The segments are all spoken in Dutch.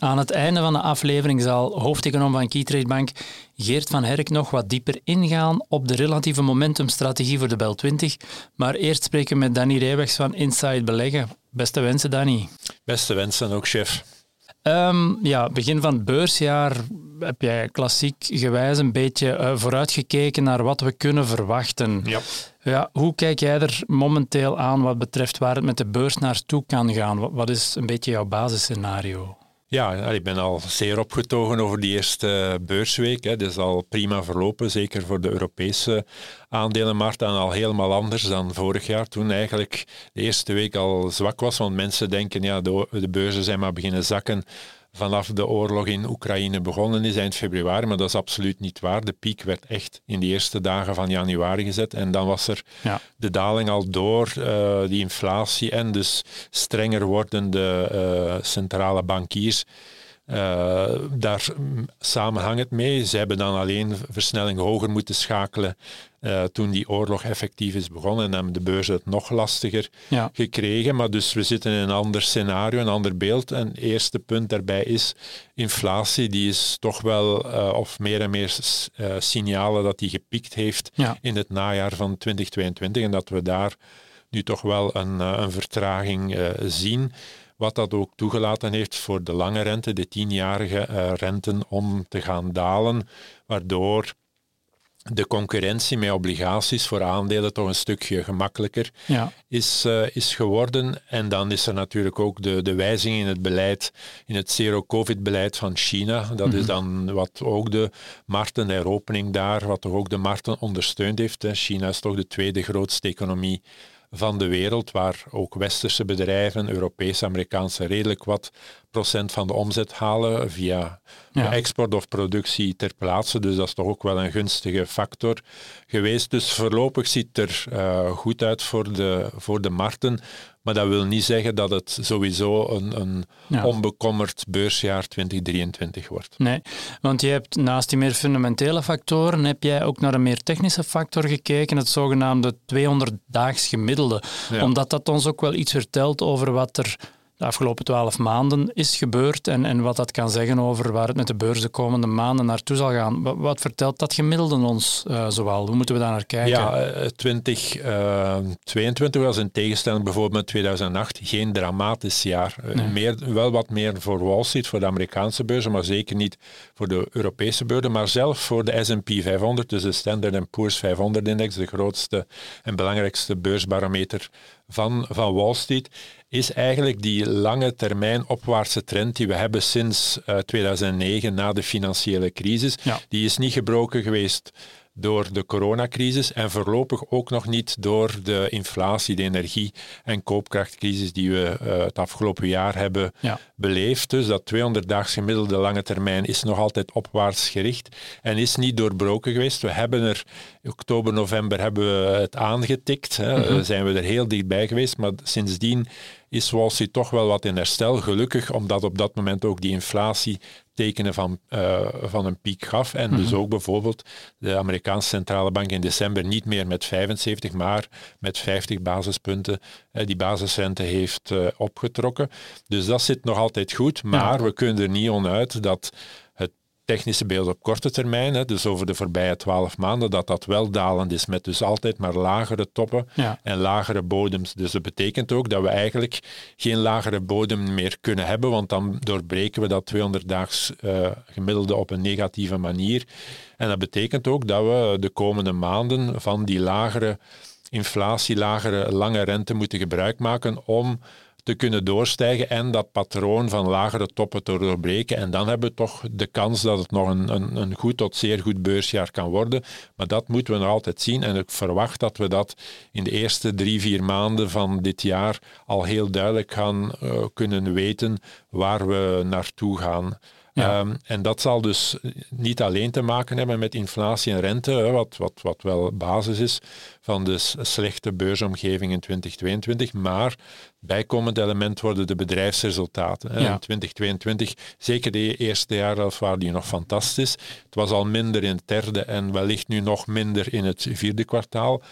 Aan het einde van de aflevering zal hoofdeconoom van Keytrade Bank Geert van Herk nog wat dieper ingaan op de relatieve momentumstrategie voor de Bel 20. Maar eerst spreken we met Danny Reewegs van Inside Beleggen. Beste wensen, Danny. Beste wensen ook, chef. Um, ja, begin van het beursjaar heb jij klassiek gewijs een beetje uh, vooruitgekeken naar wat we kunnen verwachten. Ja. Ja, hoe kijk jij er momenteel aan wat betreft waar het met de beurs naartoe kan gaan? Wat is een beetje jouw basisscenario? Ja, ik ben al zeer opgetogen over die eerste beursweek. Het is al prima verlopen, zeker voor de Europese aandelenmarkt. En al helemaal anders dan vorig jaar, toen eigenlijk de eerste week al zwak was. Want mensen denken, ja, de beurzen zijn maar beginnen zakken vanaf de oorlog in Oekraïne begonnen is eind februari, maar dat is absoluut niet waar. De piek werd echt in de eerste dagen van januari gezet en dan was er ja. de daling al door uh, die inflatie en dus strenger wordende uh, centrale bankiers uh, daar samenhangt het mee. Ze hebben dan alleen versnelling hoger moeten schakelen uh, toen die oorlog effectief is begonnen en hebben de beurzen het nog lastiger ja. gekregen. Maar dus we zitten in een ander scenario, een ander beeld. En het eerste punt daarbij is inflatie. Die is toch wel, uh, of meer en meer signalen dat die gepiekt heeft ja. in het najaar van 2022 en dat we daar nu toch wel een, een vertraging zien. Wat dat ook toegelaten heeft voor de lange rente, de tienjarige uh, renten, om te gaan dalen, waardoor de concurrentie met obligaties voor aandelen toch een stukje gemakkelijker ja. is, uh, is geworden. En dan is er natuurlijk ook de, de wijziging in het beleid, in het zero-covid-beleid van China. Dat mm -hmm. is mhm. dan wat ook de markten, de heropening daar, wat toch ook de markten ondersteund heeft. China is toch de tweede grootste economie van de wereld, waar ook westerse bedrijven, Europese, Amerikaanse, redelijk wat van de omzet halen via export of productie ter plaatse. Dus dat is toch ook wel een gunstige factor geweest. Dus voorlopig ziet het er uh, goed uit voor de, voor de markten. Maar dat wil niet zeggen dat het sowieso een, een ja. onbekommerd beursjaar 2023 wordt. Nee, want je hebt naast die meer fundamentele factoren, heb jij ook naar een meer technische factor gekeken, het zogenaamde 200-daags gemiddelde. Ja. Omdat dat ons ook wel iets vertelt over wat er de afgelopen twaalf maanden is gebeurd en, en wat dat kan zeggen over waar het met de beurs de komende maanden naartoe zal gaan. Wat, wat vertelt dat gemiddelde ons uh, zoal? Hoe moeten we daar naar kijken? Ja, 2022 uh, was in tegenstelling bijvoorbeeld met 2008 geen dramatisch jaar. Nee. meer, wel wat meer voor Wall Street, voor de Amerikaanse beurzen, maar zeker niet voor de Europese beurzen, maar zelf voor de S&P 500, dus de Standard Poor's 500-index, de grootste en belangrijkste beursbarometer van, van Wall Street, is eigenlijk die lange termijn opwaartse trend die we hebben sinds uh, 2009 na de financiële crisis. Ja. Die is niet gebroken geweest door de coronacrisis en voorlopig ook nog niet door de inflatie, de energie- en koopkrachtcrisis die we uh, het afgelopen jaar hebben ja. beleefd. Dus dat 200-daags gemiddelde lange termijn is nog altijd opwaarts gericht en is niet doorbroken geweest. We hebben er, oktober, november hebben we het aangetikt, hè, mm -hmm. zijn we er heel dichtbij geweest, maar sindsdien is Wall Street toch wel wat in herstel. Gelukkig, omdat op dat moment ook die inflatie tekenen van, uh, van een piek gaf. En dus mhm. ook bijvoorbeeld de Amerikaanse centrale bank in december niet meer met 75, maar met 50 basispunten uh, die basisrente heeft uh, opgetrokken. Dus dat zit nog altijd goed, maar ja. we kunnen er niet onuit dat technische beeld op korte termijn, hè, dus over de voorbije twaalf maanden, dat dat wel dalend is met dus altijd maar lagere toppen ja. en lagere bodems. Dus dat betekent ook dat we eigenlijk geen lagere bodem meer kunnen hebben, want dan doorbreken we dat 200-daags uh, gemiddelde op een negatieve manier. En dat betekent ook dat we de komende maanden van die lagere inflatie, lagere lange rente moeten gebruik maken om te kunnen doorstijgen en dat patroon van lagere toppen te doorbreken. En dan hebben we toch de kans dat het nog een, een, een goed tot zeer goed beursjaar kan worden. Maar dat moeten we nog altijd zien. En ik verwacht dat we dat in de eerste drie, vier maanden van dit jaar al heel duidelijk gaan uh, kunnen weten waar we naartoe gaan. Ehm, en dat zal dus niet alleen te maken hebben met inflatie en rente, wat, wat, wat wel basis is van de slechte beursomgeving in 2022, maar bijkomend element worden de bedrijfsresultaten. In 2022, zeker de eerste jaren waren die nog fantastisch. Het was al minder in het derde en wellicht nu nog minder in het vierde kwartaal.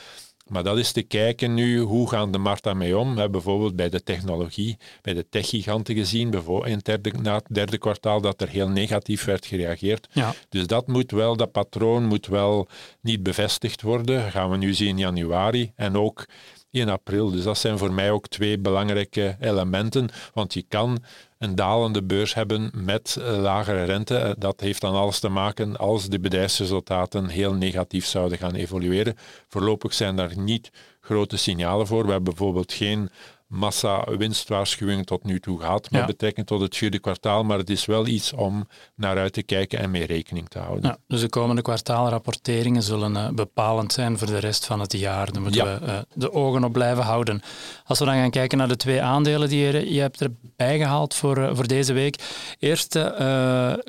Maar dat is te kijken nu, hoe gaan de markt daarmee om? Bijvoorbeeld bij de technologie, bij de techgiganten gezien, bijvoorbeeld in het derde, na het derde kwartaal, dat er heel negatief werd gereageerd. Ja. Dus dat moet wel, dat patroon moet wel niet bevestigd worden. Dat gaan we nu zien in januari. En ook in april. Dus dat zijn voor mij ook twee belangrijke elementen, want je kan een dalende beurs hebben met eh, lagere rente. Eh, dat heeft dan alles te maken als de bedrijfsresultaten heel negatief zouden gaan evolueren. Voorlopig zijn daar niet grote signalen voor. We hebben bijvoorbeeld geen massa-winstwaarschuwing tot nu toe gehad met betrekking tot het vierde kwartaal, maar het is wel iets om naar uit te kijken en mee rekening te houden. Ja, dus de komende kwartaalrapporteringen zullen uh, bepalend zijn voor de rest van het jaar. Daar moeten we uh, de ogen op blijven houden. Als we dan gaan kijken naar de twee aandelen die je, je hebt erbij gehaald voor, uh, voor deze week. Eerst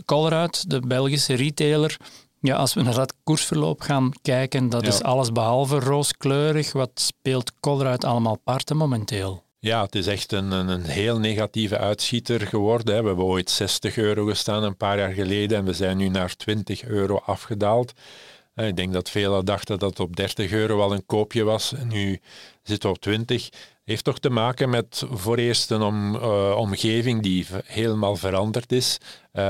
Colruyt, de Belgische retailer. Ja, als we naar dat koersverloop gaan kijken, dat is alles behalve rooskleurig. Wat speelt Colruyt allemaal parten momenteel? Ja, het is echt een, een, heel negatieve uitschieter geworden. Hè. We hebben ooit 60 euro gestaan een paar jaar geleden en we zijn nu naar 20 euro afgedaald. Ik denk dat velen dachten dat het op 30 euro al een koopje was. Nu zitten we op 20. Heeft toch te maken met voor eerst een om, uh, omgeving die helemaal veranderd is. Uh,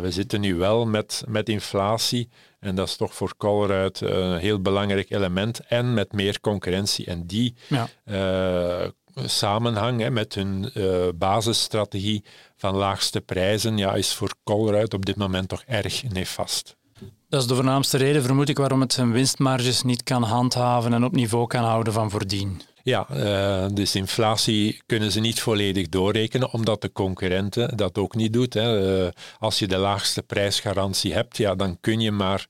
we zitten nu wel met, met inflatie. En dat is toch voor Colruyt een heel belangrijk element. En met meer concurrentie. En die ja. uh, samenhang met hun uh, basisstrategie van laagste prijzen ja, is voor Colruyt op dit moment toch erg nefast. Dat is de voornaamste reden, vermoed ik, waarom het zijn winstmarges niet kan handhaven en op niveau kan houden van voordien. Ja, uh, dus inflatie kunnen ze niet volledig doorrekenen, omdat de concurrenten dat ook niet doet. Hè. Uh, als je de laagste prijsgarantie hebt, ja, dan kun je maar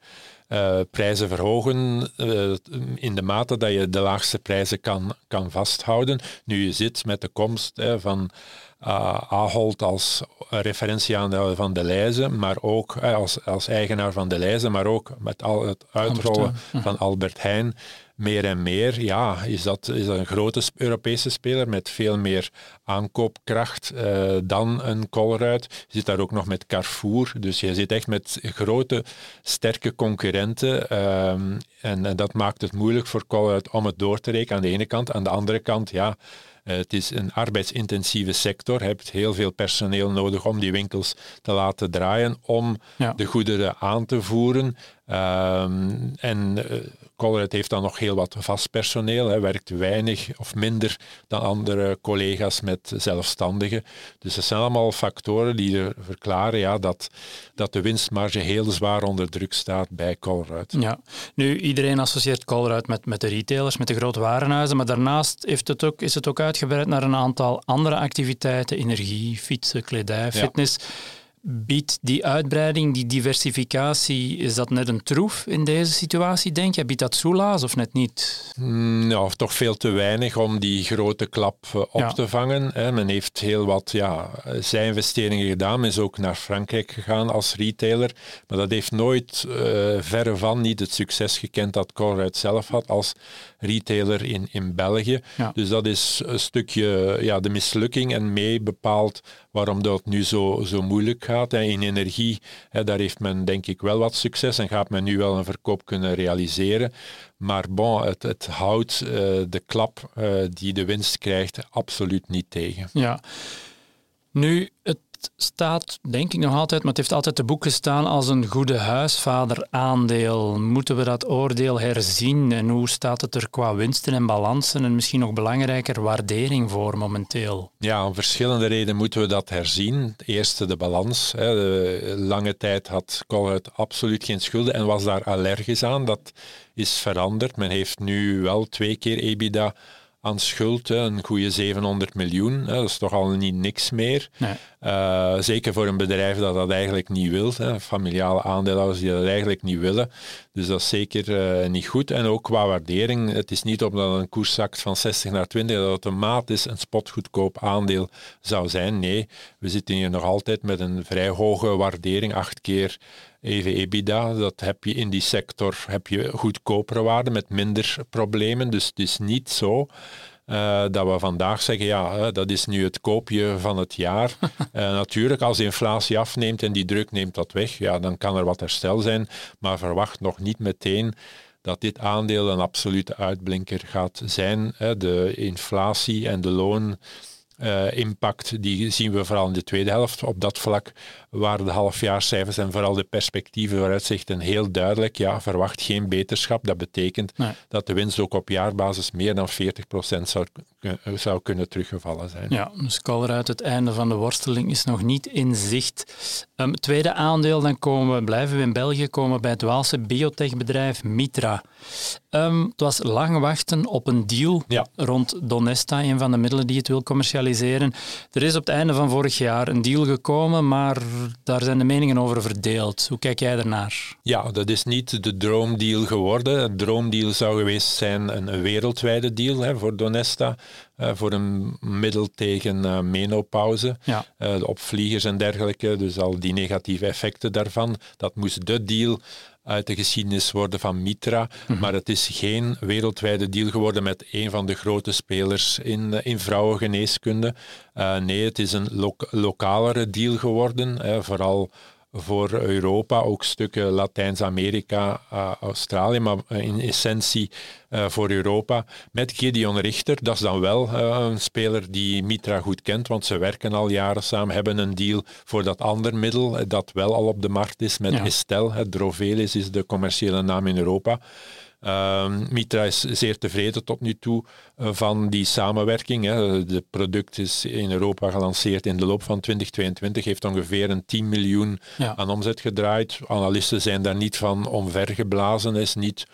uh, prijzen verhogen uh, in de mate dat je de laagste prijzen kan, kan vasthouden. Nu je zit met de komst hè, van uh, Ahold als referentieaandeel van de Leize, maar ook als, als eigenaar van de Leize, maar ook met al het uitrollen van Albert Heijn meer en meer, ja, is dat, is dat een grote Europese speler met veel meer aankoopkracht uh, dan een Colruyt. Je zit daar ook nog met Carrefour, dus je zit echt met grote, sterke concurrenten. Um, en, en, dat maakt het moeilijk voor Colruyt om het door te rekenen aan de ene kant. Aan de andere kant, ja, uh, het is een arbeidsintensieve sector. Je hebt heel veel personeel nodig om die winkels te laten draaien, om ja. de goederen aan te voeren. Um, en uh, Colruyt heeft dan nog heel wat vast personeel, hij werkt weinig of minder dan andere collega's met zelfstandigen. Dus dat zijn allemaal factoren die er verklaren ja, dat, dat de winstmarge heel zwaar onder druk staat bij Colruyt. Ja, nu iedereen associeert Colruyt met, met de retailers, met de grote warenhuizen, maar daarnaast heeft het ook, is het ook uitgebreid naar een aantal andere activiteiten, energie, fietsen, kledij, fitness. Ja. Biedt die uitbreiding, die diversificatie, is dat net een troef in deze situatie, denk je? Biedt dat soelaas of net niet? Mm, ja, toch veel te weinig om die grote klap uh, op ja. te vangen. Hè. Men heeft heel wat ja, zijn investeringen gedaan. Men is ook naar Frankrijk gegaan als retailer. Maar dat heeft nooit uh, verre van niet het succes gekend dat Colruyt zelf had als retailer in, in België. Ja. Dus dat is een stukje ja, de mislukking en mee bepaalt waarom dat nu zo, zo moeilijk gaat. In energie, daar heeft men denk ik wel wat succes en gaat men nu wel een verkoop kunnen realiseren. Maar bon, het, het houdt uh, de klap uh, die de winst krijgt absoluut niet tegen. Ja. Nu, het staat, denk ik nog altijd, maar het heeft altijd te boek gestaan als een goede huisvader aandeel. Moeten we dat oordeel herzien en hoe staat het er qua winsten en balansen en misschien nog belangrijker waardering voor momenteel? Ja, om verschillende redenen moeten we dat herzien. Eerste de balans. Hè. De lange tijd had Colruyt absoluut geen schulden en was daar allergisch aan. Dat is veranderd. Men heeft nu wel twee keer EBITDA aan schuld, een goede 700 miljoen. Dat is toch al niet niks meer. Nee. Uh, zeker voor een bedrijf dat dat eigenlijk niet wil. Hè. Familiale aandeelhouders die dat eigenlijk niet willen. Dus dat is zeker uh, niet goed. En ook qua waardering. Het is niet omdat een koers zakt van 60 naar 20 dat automatisch een spotgoedkoop aandeel zou zijn. Nee, we zitten hier nog altijd met een vrij hoge waardering, acht keer EV-EBITDA. Dat heb je in die sector heb je goedkopere waarden met minder problemen. Dus het is niet zo uh, dat we vandaag zeggen, ja, dat is nu het koopje van het jaar. uh, natuurlijk, als de inflatie afneemt en die druk neemt dat weg, ja, dan kan er wat herstel zijn, maar verwacht nog niet meteen dat dit aandeel een absolute uitblinker gaat zijn. De inflatie en de loon uh, impact, die zien we vooral in de tweede helft. Op dat vlak waren de halfjaarscijfers en vooral de perspectieven vooruitzichten heel duidelijk. Ja, verwacht geen beterschap. Dat betekent dat de winst ook op jaarbasis meer dan 40% zou, zou kunnen teruggevallen zijn. Ja, dus uit het einde van de worsteling is nog niet in zicht. Um, tweede aandeel, dan komen we, blijven we in België, komen bij het Waalse biotechbedrijf Mitra. Um, het was lang wachten op een deal rond Donesta, een van de middelen die het wil commercialiseren. Er is op het einde van vorig jaar een deal gekomen, maar daar zijn de meningen over verdeeld. Hoe kijk jij daarnaar? Ja, dat is niet de droomdeal geworden. De droomdeal zou geweest zijn een, wereldwijde deal hè, voor Donesta. Uh, voor een middel tegen uh, menopauze, ja. uh, opvliegers en dergelijke, dus al die negatieve effecten daarvan. Dat moest de deal uit de geschiedenis worden van Mitra. Mhm. Maar het is geen wereldwijde deal geworden met een van de grote spelers in, eh, in vrouwengeneeskunde. Uh, nee, het is een lo lokalere deal geworden. Vooral voor Europa, ook stukken Latijns-Amerika, uh, Australië, maar in essentie uh, voor Europa. Met Gideon Richter, dat is dan wel uh, een speler die Mitra goed kent, want ze werken al jaren samen, hebben een deal voor dat ander middel dat wel al op de markt is met ja. Estel. Drovelis is de commerciële naam in Europa. Uh, Mitra is zeer tevreden tot nu toe uh, van die samenwerking. Het product is in Europa gelanceerd in de loop van 2022, heeft ongeveer een 10 miljoen ja. aan omzet gedraaid. Analisten zijn daar niet van omvergeblazen, is niet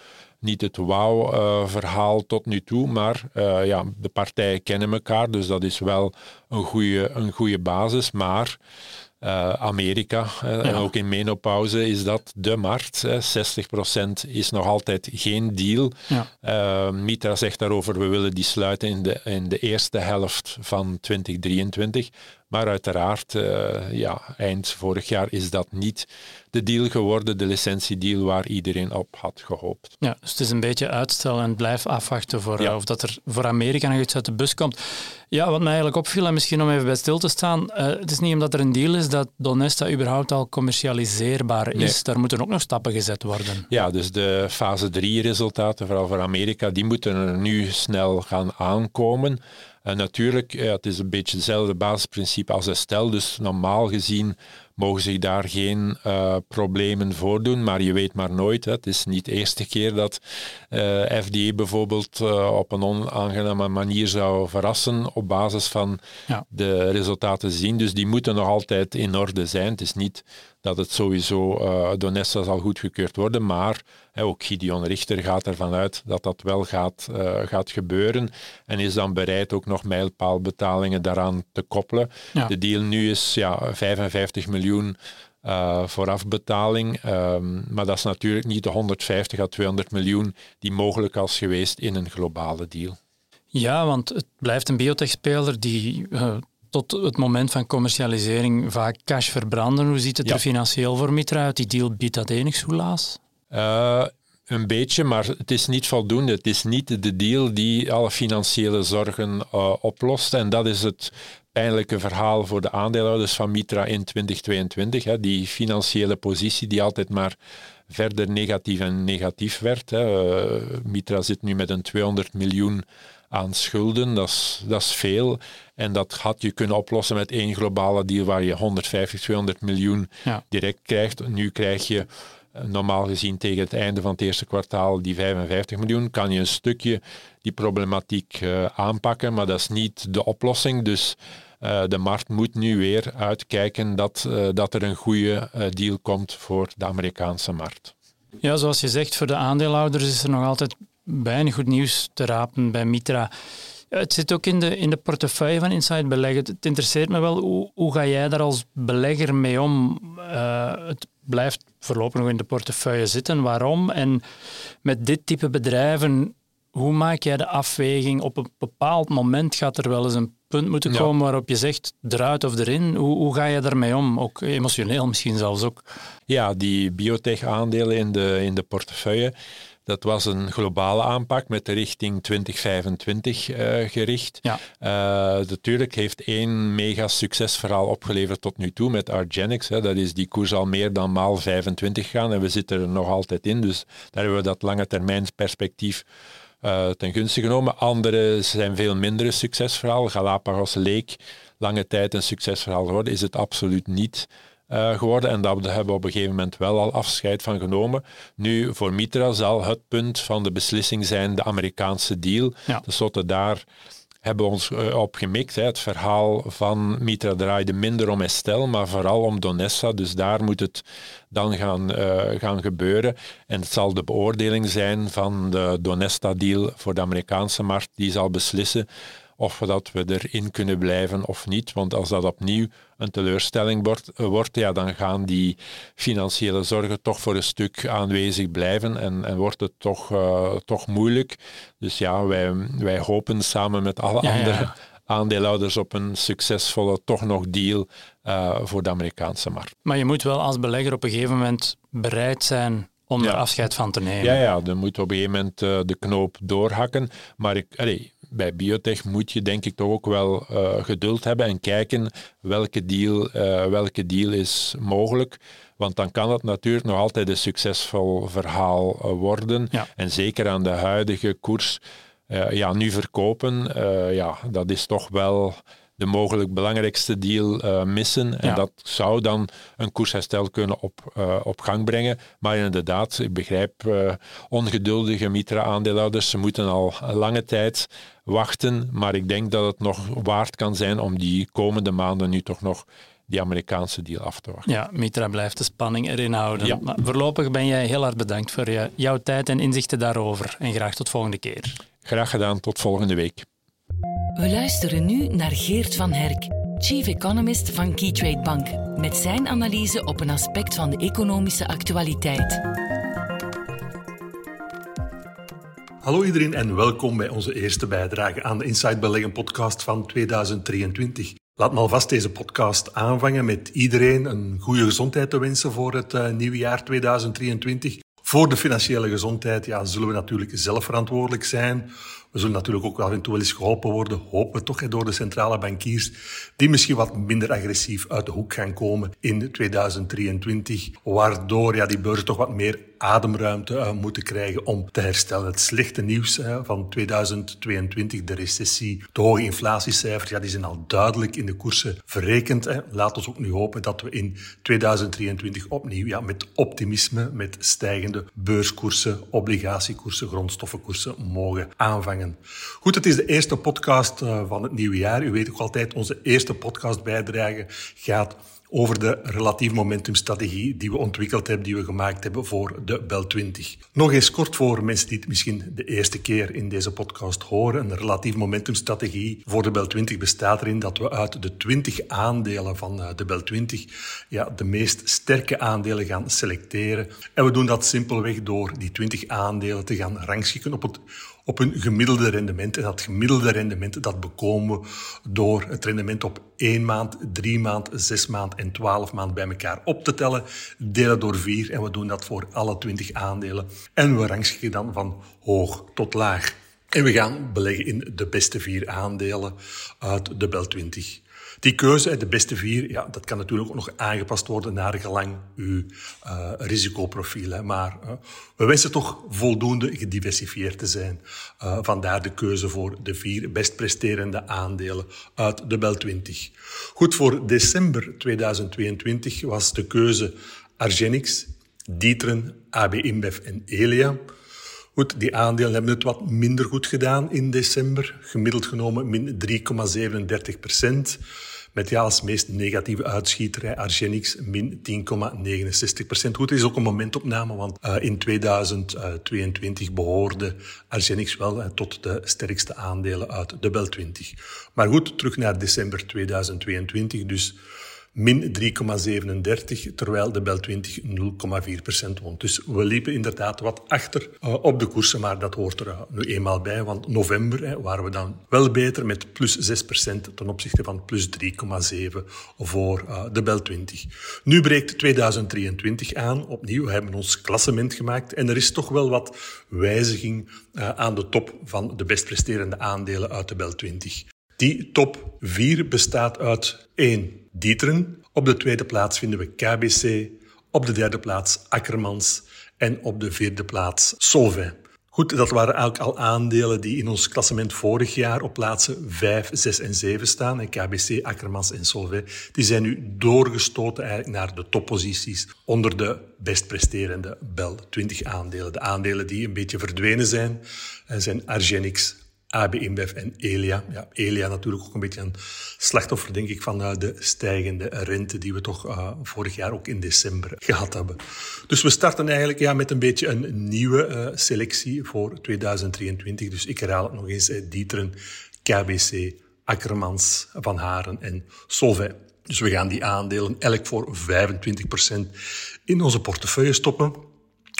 niet het wauw-verhaal tot nu toe, maar uh, ja, de partijen kennen elkaar, dus dat is wel een goede, een goede basis. Maar uh, Amerika, uh, en ook in menopauze is dat de markt. 60% is nog altijd geen deal. Ja. Mitra zegt daarover, we willen die sluiten in de, in de eerste helft van 2023. Maar uiteraard, uh, ja, eind vorig jaar is dat niet de deal geworden, de licentiedeal waar iedereen op had gehoopt. Ja, dus het is een beetje uitstel en blijf afwachten voor, ja. of dat er voor Amerika nog iets uit de bus komt. Ja, wat mij eigenlijk opviel, en misschien om even bij stil te staan, uh, het is niet omdat er een deal is dat Donesta überhaupt al commercialiseerbaar is. Nee. Daar moeten ook nog stappen gezet worden. Ja, dus de fase 3 resultaten, vooral voor Amerika, die moeten er nu snel gaan aankomen. En natuurlijk, ja, het is een beetje hetzelfde basisprincipe als Estel. Dus normaal gezien mogen zich daar geen uh, problemen voordoen, maar je weet maar nooit. Hè. Het is niet de eerste keer dat uh, eh, FDA bijvoorbeeld uh, op een onaangename manier zou verrassen op basis van ja. de resultaten zien. Dus die moeten nog altijd in orde zijn. Het is niet dat het sowieso door Nessa zal goedgekeurd worden, maar hè, ook Gideon Richter gaat ervan uit dat dat wel gaat, gaat gebeuren en is dan bereid ook nog mijlpaalbetalingen daaraan te koppelen. Ja. De deal nu is ja, 55 miljoen uh, voorafbetaling, um, maar dat is natuurlijk niet de 150 à 200 miljoen die mogelijk was geweest in een globale deal. Ja, want het blijft een biotechspeler die tot het moment van commercialisering vaak cash verbranden. Hoe ziet het ja. er financieel voor Mitra uit? Die deal biedt dat enigszins? Uh, een beetje, maar het is niet voldoende. Het is niet de deal die alle financiële zorgen uh, oplost. En dat is het pijnlijke verhaal voor de aandeelhouders van Mitra in 2022. Hè. Die financiële positie die altijd maar verder negatief en negatief werd. Hè. Uh, Mitra zit nu met een 200 miljoen aan schulden. Dat is, dat is veel. En dat had je kunnen oplossen met één globale deal waar je 150, 200 miljoen ja. direct krijgt. Nu krijg je eh, normaal gezien tegen het einde van het eerste kwartaal die 55 miljoen. Kan je een stukje die problematiek uh, aanpakken, maar dat is niet de oplossing. Dus uh, de markt moet nu weer uitkijken dat, dat er een goede deal komt voor de Amerikaanse markt. Ja, zoals je zegt, voor de aandeelhouders is er nog altijd weinig goed nieuws te rapen bij Mitra. Het zit ook in de, in de portefeuille van Inside Beleggen. Het interesseert me wel, hoe, hoe ga jij daar als belegger mee om? Uh, het blijft voorlopig nog in de portefeuille zitten. Waarom? En met dit type bedrijven, hoe maak jij de afweging? Op een bepaald moment gaat er wel eens een punt moeten komen waarop je zegt eruit of erin. Hoe, hoe ga je daarmee om? Ook emotioneel misschien zelfs ook. Ja, die biotech-aandelen in de, in de portefeuille dat was een globale aanpak met de richting 2025 uh, eh, gericht. Ja. Uh, natuurlijk heeft één mega succesverhaal opgeleverd tot nu toe met Argenix. Hè. Dat is die koers al meer dan maal 25 gaan en we zitten er nog altijd in. Dus daar hebben we dat lange termijn perspectief uh, ten gunste genomen. Andere zijn veel minder succesverhaal. Galapagos leek lange tijd een succesverhaal geworden, is het absoluut niet. Uh, geworden. En daar hebben we op een gegeven moment wel al afscheid van genomen. Nu, voor Mitra zal het punt van de beslissing zijn de Amerikaanse deal. Ja. Tenslotte daar hebben we ons uh, op gemikt. Hè. Het verhaal van Mitra draaide minder om Estelle, maar vooral om Donessa. Dus daar moet het dan gaan, uh, gaan gebeuren. En het zal de beoordeling zijn van de Donesta-deal voor de Amerikaanse markt. Die zal beslissen of dat we erin kunnen blijven of niet. Want als dat opnieuw een teleurstelling wordt, wordt ja, dan gaan die financiële zorgen toch voor een stuk aanwezig blijven en, en wordt het toch, uh, toch moeilijk. Dus ja, wij, wij hopen samen met alle andere aandeelhouders op een succesvolle, toch nog deal uh, voor de Amerikaanse markt. Maar je moet wel als belegger op een gegeven moment bereid zijn om er afscheid van te nemen. Ja, ja, dan moet op een gegeven moment uh, de knoop doorhakken. Maar ik, allee, bij biotech moet je denk ik toch ook wel uh, geduld hebben en kijken welke deal, uh, welke deal is mogelijk. Want dan kan het natuurlijk nog altijd een succesvol verhaal uh, worden. Ja. En zeker aan de huidige koers, ja, nu verkopen, ja, dat is toch wel de mogelijk belangrijkste deal uh, missen. En dat zou dan een koersherstel kunnen op, uh, op gang brengen. Maar inderdaad, ik begrijp uh, ongeduldige Mitra-aandeelhouders. Ze moeten al lange tijd wachten. Maar ik denk dat het nog waard kan zijn om die komende maanden nu toch nog die Amerikaanse deal af te wachten. Ja, Mitra blijft de spanning erin houden. Ja. Maar voorlopig ben jij heel hard bedankt voor je, jouw tijd en inzichten daarover. En graag tot volgende keer. Graag gedaan, tot volgende week. We luisteren nu naar Geert van Herk, Chief Economist van Keytrade Bank, met zijn analyse op een aspect van de economische actualiteit. Hallo iedereen en welkom bij onze eerste bijdrage aan de Inside Beleggen podcast van 2023. Laat me alvast deze podcast aanvangen met iedereen een goede gezondheid te wensen voor het uh, nieuwe jaar 2023. Voor de financiële gezondheid ja, zullen we natuurlijk zelf verantwoordelijk zijn. We zullen natuurlijk ook af en toe wel eens geholpen worden, hopen we toch, door de centrale bankiers, die misschien wat minder agressief uit de hoek gaan komen in 2023, waardoor ja, die beurzen toch wat meer ademruimte uh, moeten krijgen om te herstellen. Het slechte nieuws van 2022, de recessie, de hoge inflatiecijfers, ja, die zijn al duidelijk in de koersen verrekend. Laat ons ook nu hopen dat we in 2023 opnieuw ja, met optimisme, met stijgende beurskoersen, obligatiekoersen, grondstoffenkoersen mogen aanvangen. Goed, het is de eerste podcast uh, van het nieuwe jaar. U weet ook altijd, onze eerste podcastbijdrage gaat over de relatief momentumstrategie die we ontwikkeld hebben, die we gemaakt hebben voor de Bel 20. Nog eens kort voor mensen die het misschien de eerste keer in deze podcast horen. Een relatief momentumstrategie voor de Bel 20 bestaat erin dat we uit de 20 aandelen van eh, de Bel 20 ja, de meest sterke aandelen gaan selecteren. En we doen dat simpelweg door die 20 aandelen te gaan rangschikken op het op een gemiddelde rendement. En dat gemiddelde rendement dat bekomen we door het rendement op 1 maand, 3 maand, 6 maand en 12 maand bij elkaar op te tellen, delen door 4 en we doen dat voor alle 20 aandelen. En we rangschikken dan van hoog tot laag. En we gaan beleggen in de beste vier aandelen uit de Bel 20. Die keuze, de beste vier, ja, dat kan natuurlijk ook nog aangepast worden naar gelang uw uh, risicoprofiel. Maar uh, we wensen toch voldoende gediversifieerd te zijn. Uh, vandaar de keuze voor de vier best presterende aandelen uit de Bel 20. Goed, voor december 2022 was de keuze Argenix, Dietren, AB InBev en Elia. Goed, die aandelen hebben het wat minder goed gedaan in december. Gemiddeld genomen min 3,37 procent. Met ja, als meest negatieve uitschieterij Argenix min 10,69 procent. Goed, het is ook een momentopname, want uh, in 2022 behoorde Argenix wel uh, tot de sterkste aandelen uit de Bel 20. Maar goed, terug naar december 2022. Dus min 3,37, terwijl de Bel 20 0,4% won. Dus we liepen inderdaad wat achter uh, op de koersen, maar dat hoort er uh, nu eenmaal bij, want november hè, waren we dan wel beter met plus 6% ten opzichte van plus 3,7 voor uh, de Bel 20. Nu breekt 2023 aan, opnieuw, we hebben ons klassement gemaakt en er is toch wel wat wijziging aan de top van de best presterende aandelen uit de Bel 20. Die top 4 bestaat uit 1 Dieteren. Op de tweede plaats vinden we KBC. Op de derde plaats Akkermans. En op de vierde plaats Solvay. Goed, dat waren eigenlijk al aandelen die in ons klassement vorig jaar op plaatsen 5, 6 en 7 staan. KBC, Akkermans en Solvay, die zijn nu doorgestoten eigenlijk naar de topposities onder de best presterende Bel 20 aandelen. De aandelen die een beetje verdwenen zijn, eh, zijn Argenix, AB InBev en Elia. Ja, Elia natuurlijk ook een beetje een slachtoffer, denk ik, van uh, de stijgende rente die we toch uh, vorig jaar ook in december gehad hebben. Dus we starten eigenlijk ja, met een beetje een nieuwe uh, selectie voor 2023. Dus ik herhaal het nog eens, Dieteren, KBC, Akkermans, Van Haren en Solvay. Dus we gaan die aandelen elk voor 25% in onze portefeuille stoppen.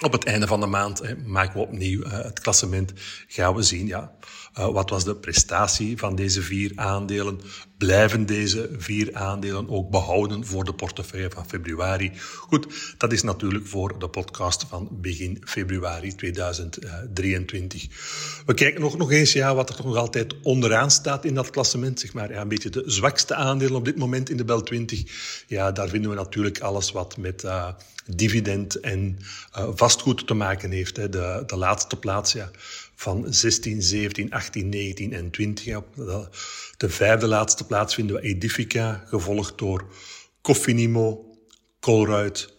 Op het einde van de maand hè, maken we opnieuw uh, het klassement. Gaan we zien, ja, uh, wat was de prestatie van deze vier aandelen? Blijven deze vier aandelen ook behouden voor de portefeuille van februari? Goed, dat is natuurlijk voor de podcast van begin februari 2023. We kijken nog, nog eens ja, wat er nog altijd onderaan staat in dat klassement. Zeg maar, ja, een beetje de zwakste aandelen op dit moment in de Bel 20. Ja, daar vinden we natuurlijk alles wat met uh, dividend en uh, vastgoed te maken heeft. Hè. De, de laatste plaats, ja van 16, 17, 18, 19 en 20. Op de vijfde laatste plaats vinden we Edifica, gevolgd door Cofinimo, Colruyt,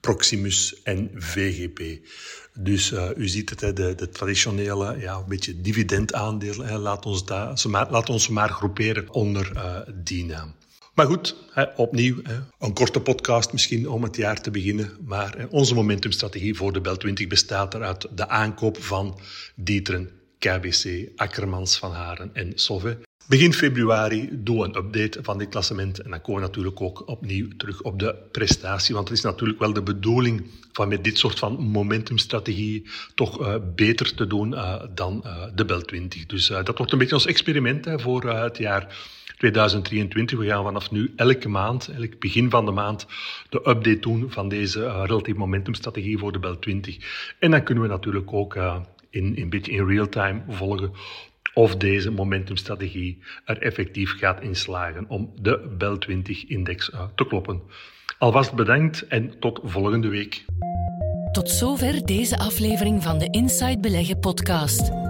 Proximus en VGP. Dus uh, u ziet het, hè, de, de traditionele, ja, een beetje dividendaandelen. Laat, ons daar, laat ons maar groeperen onder uh, die naam. Maar goed, opnieuw een korte podcast misschien om het jaar te beginnen. Maar onze momentumstrategie voor de Bel 20 bestaat eruit de aankoop van Dieteren, KBC, Akkermans, Van Haren en Sove. Begin februari doen we een update van dit klassement. En dan komen we natuurlijk ook opnieuw terug op de prestatie. Want het is natuurlijk wel de bedoeling van met dit soort van momentumstrategie toch uh, beter te doen uh, dan uh, de Bel 20. Dus dat wordt een beetje ons experiment hè, voor het jaar 2023. We gaan vanaf nu elke maand, elk begin van de maand, de update doen van deze uh, relatief momentumstrategie voor de Bel 20. En dan kunnen we natuurlijk ook uh, in, in, beetje in real time volgen of deze momentumstrategie er effectief gaat inslagen om de Bel 20-index uh, te kloppen. Alvast bedankt en tot volgende week. Tot zover deze aflevering van de Inside Beleggen podcast.